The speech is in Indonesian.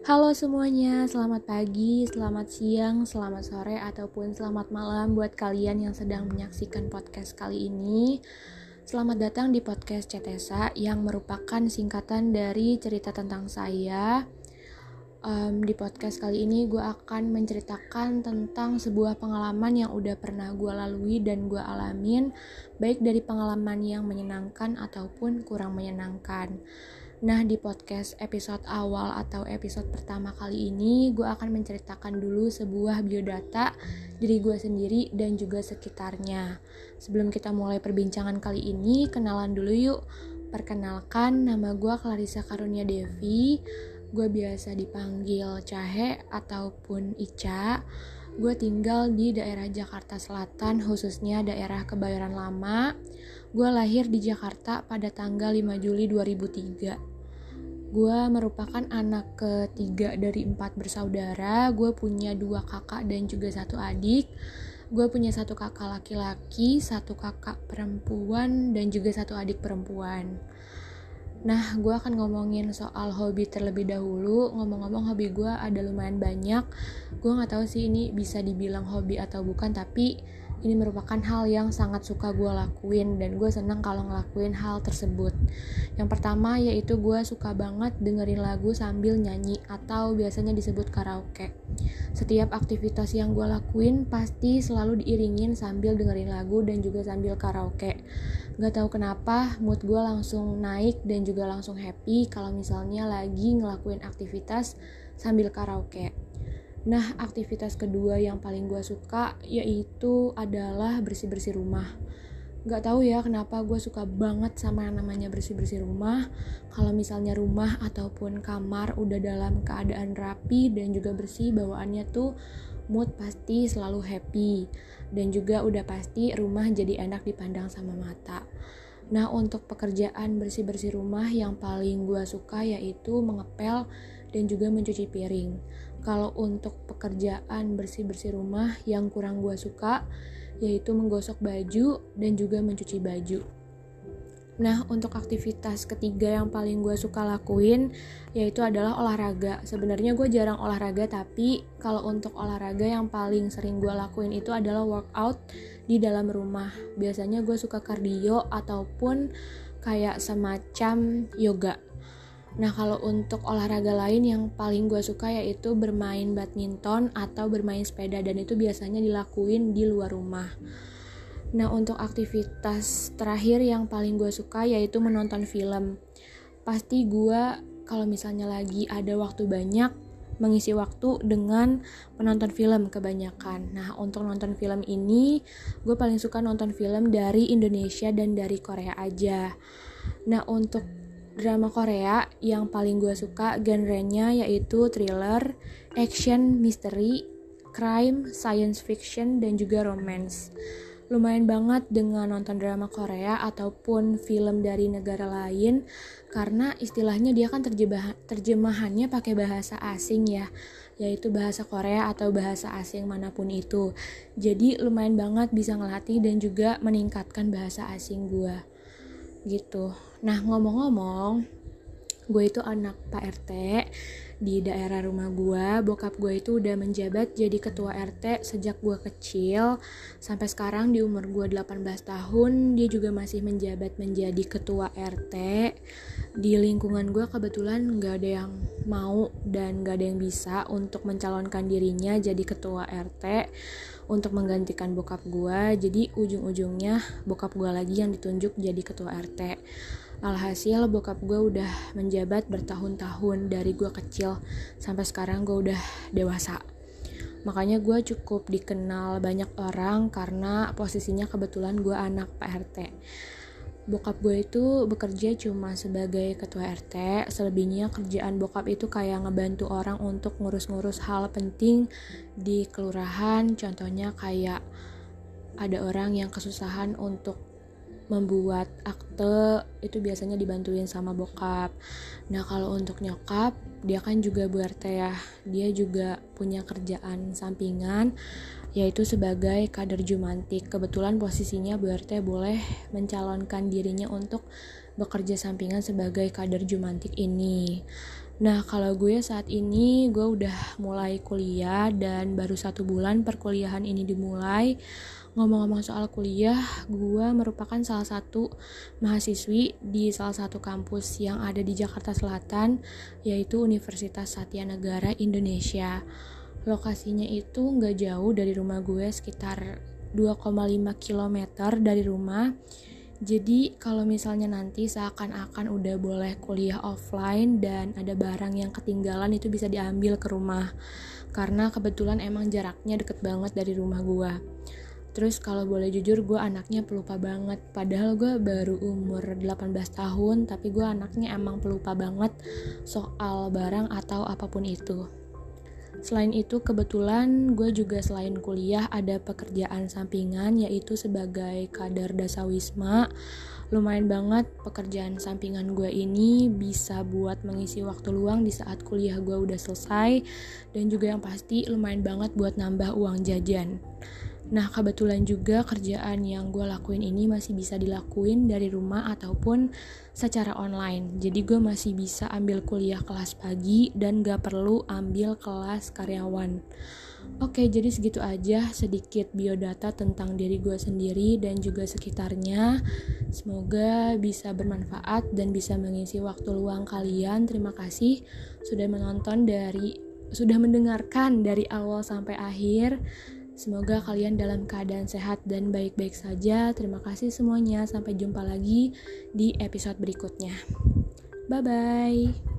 Halo semuanya, selamat pagi, selamat siang, selamat sore, ataupun selamat malam buat kalian yang sedang menyaksikan podcast kali ini. Selamat datang di podcast Cetesa yang merupakan singkatan dari cerita tentang saya. Um, di podcast kali ini gue akan menceritakan tentang sebuah pengalaman yang udah pernah gue lalui dan gue alamin, baik dari pengalaman yang menyenangkan ataupun kurang menyenangkan. Nah, di podcast episode awal atau episode pertama kali ini, gue akan menceritakan dulu sebuah biodata diri gue sendiri dan juga sekitarnya. Sebelum kita mulai perbincangan kali ini, kenalan dulu yuk. Perkenalkan, nama gue Clarissa Karunia Devi. Gue biasa dipanggil Cahe ataupun Ica. Gue tinggal di daerah Jakarta Selatan, khususnya daerah Kebayoran Lama. Gue lahir di Jakarta pada tanggal 5 Juli 2003. Gue merupakan anak ketiga dari empat bersaudara. Gue punya dua kakak dan juga satu adik. Gue punya satu kakak laki-laki, satu kakak perempuan, dan juga satu adik perempuan. Nah, gue akan ngomongin soal hobi terlebih dahulu. Ngomong-ngomong, hobi gue ada lumayan banyak. Gue nggak tahu sih ini bisa dibilang hobi atau bukan, tapi ini merupakan hal yang sangat suka gue lakuin dan gue senang kalau ngelakuin hal tersebut. Yang pertama yaitu gue suka banget dengerin lagu sambil nyanyi atau biasanya disebut karaoke. Setiap aktivitas yang gue lakuin pasti selalu diiringin sambil dengerin lagu dan juga sambil karaoke. Gak tahu kenapa mood gue langsung naik dan juga langsung happy kalau misalnya lagi ngelakuin aktivitas sambil karaoke. Nah, aktivitas kedua yang paling gue suka yaitu adalah bersih-bersih rumah. Gak tahu ya kenapa gue suka banget sama yang namanya bersih-bersih rumah. Kalau misalnya rumah ataupun kamar udah dalam keadaan rapi dan juga bersih, bawaannya tuh mood pasti selalu happy. Dan juga udah pasti rumah jadi enak dipandang sama mata. Nah, untuk pekerjaan bersih-bersih rumah yang paling gue suka yaitu mengepel dan juga mencuci piring kalau untuk pekerjaan bersih-bersih rumah yang kurang gue suka yaitu menggosok baju dan juga mencuci baju. Nah, untuk aktivitas ketiga yang paling gue suka lakuin yaitu adalah olahraga. Sebenarnya gue jarang olahraga, tapi kalau untuk olahraga yang paling sering gue lakuin itu adalah workout di dalam rumah. Biasanya gue suka cardio ataupun kayak semacam yoga. Nah, kalau untuk olahraga lain yang paling gue suka yaitu bermain badminton atau bermain sepeda dan itu biasanya dilakuin di luar rumah. Nah, untuk aktivitas terakhir yang paling gue suka yaitu menonton film. Pasti gue kalau misalnya lagi ada waktu banyak mengisi waktu dengan menonton film kebanyakan. Nah, untuk nonton film ini, gue paling suka nonton film dari Indonesia dan dari Korea aja. Nah, untuk drama Korea yang paling gue suka genrenya yaitu thriller, action, mystery, crime, science fiction, dan juga romance. Lumayan banget dengan nonton drama Korea ataupun film dari negara lain karena istilahnya dia kan terjemah terjemahannya pakai bahasa asing ya, yaitu bahasa Korea atau bahasa asing mana pun itu. Jadi lumayan banget bisa ngelatih dan juga meningkatkan bahasa asing gue gitu. Nah ngomong-ngomong, gue itu anak Pak RT di daerah rumah gue. Bokap gue itu udah menjabat jadi ketua RT sejak gue kecil. Sampai sekarang di umur gue 18 tahun, dia juga masih menjabat menjadi ketua RT. Di lingkungan gue kebetulan gak ada yang mau dan gak ada yang bisa untuk mencalonkan dirinya jadi ketua RT untuk menggantikan bokap gue jadi ujung-ujungnya bokap gue lagi yang ditunjuk jadi ketua RT alhasil bokap gue udah menjabat bertahun-tahun dari gue kecil sampai sekarang gue udah dewasa. Makanya gue cukup dikenal banyak orang karena posisinya kebetulan gue anak Pak RT bokap gue itu bekerja cuma sebagai ketua RT selebihnya kerjaan bokap itu kayak ngebantu orang untuk ngurus-ngurus hal penting di kelurahan. Contohnya kayak ada orang yang kesusahan untuk membuat akte itu biasanya dibantuin sama bokap nah kalau untuk nyokap dia kan juga bu RT ya dia juga punya kerjaan sampingan yaitu sebagai kader Jumantik. Kebetulan posisinya Bu RT boleh mencalonkan dirinya untuk bekerja sampingan sebagai kader Jumantik ini. Nah, kalau gue saat ini gue udah mulai kuliah dan baru satu bulan perkuliahan ini dimulai. Ngomong-ngomong soal kuliah, gue merupakan salah satu mahasiswi di salah satu kampus yang ada di Jakarta Selatan, yaitu Universitas Satya Negara Indonesia. Lokasinya itu nggak jauh dari rumah gue, sekitar 2,5 km dari rumah jadi kalau misalnya nanti seakan-akan udah boleh kuliah offline dan ada barang yang ketinggalan itu bisa diambil ke rumah. Karena kebetulan emang jaraknya deket banget dari rumah gue. Terus kalau boleh jujur gue anaknya pelupa banget. Padahal gue baru umur 18 tahun tapi gue anaknya emang pelupa banget soal barang atau apa pun itu. Selain itu, kebetulan gue juga selain kuliah ada pekerjaan sampingan yaitu sebagai kader dasawisma. Lumayan banget pekerjaan sampingan gue ini bisa buat mengisi waktu luang di saat kuliah gue udah selesai dan juga yang pasti lumayan banget buat nambah uang jajan. Nah, kebetulan juga kerjaan yang gue lakuin ini masih bisa dilakuin dari rumah ataupun secara online. Jadi gue masih bisa ambil kuliah kelas pagi dan gak perlu ambil kelas karyawan. Oke, jadi segitu aja sedikit biodata tentang diri gue sendiri dan juga sekitarnya. Semoga bisa bermanfaat dan bisa mengisi waktu luang kalian. Terima kasih sudah menonton dari sudah mendengarkan dari awal sampai akhir. Semoga kalian dalam keadaan sehat dan baik-baik saja. Terima kasih semuanya. Sampai jumpa lagi di episode berikutnya. Bye bye.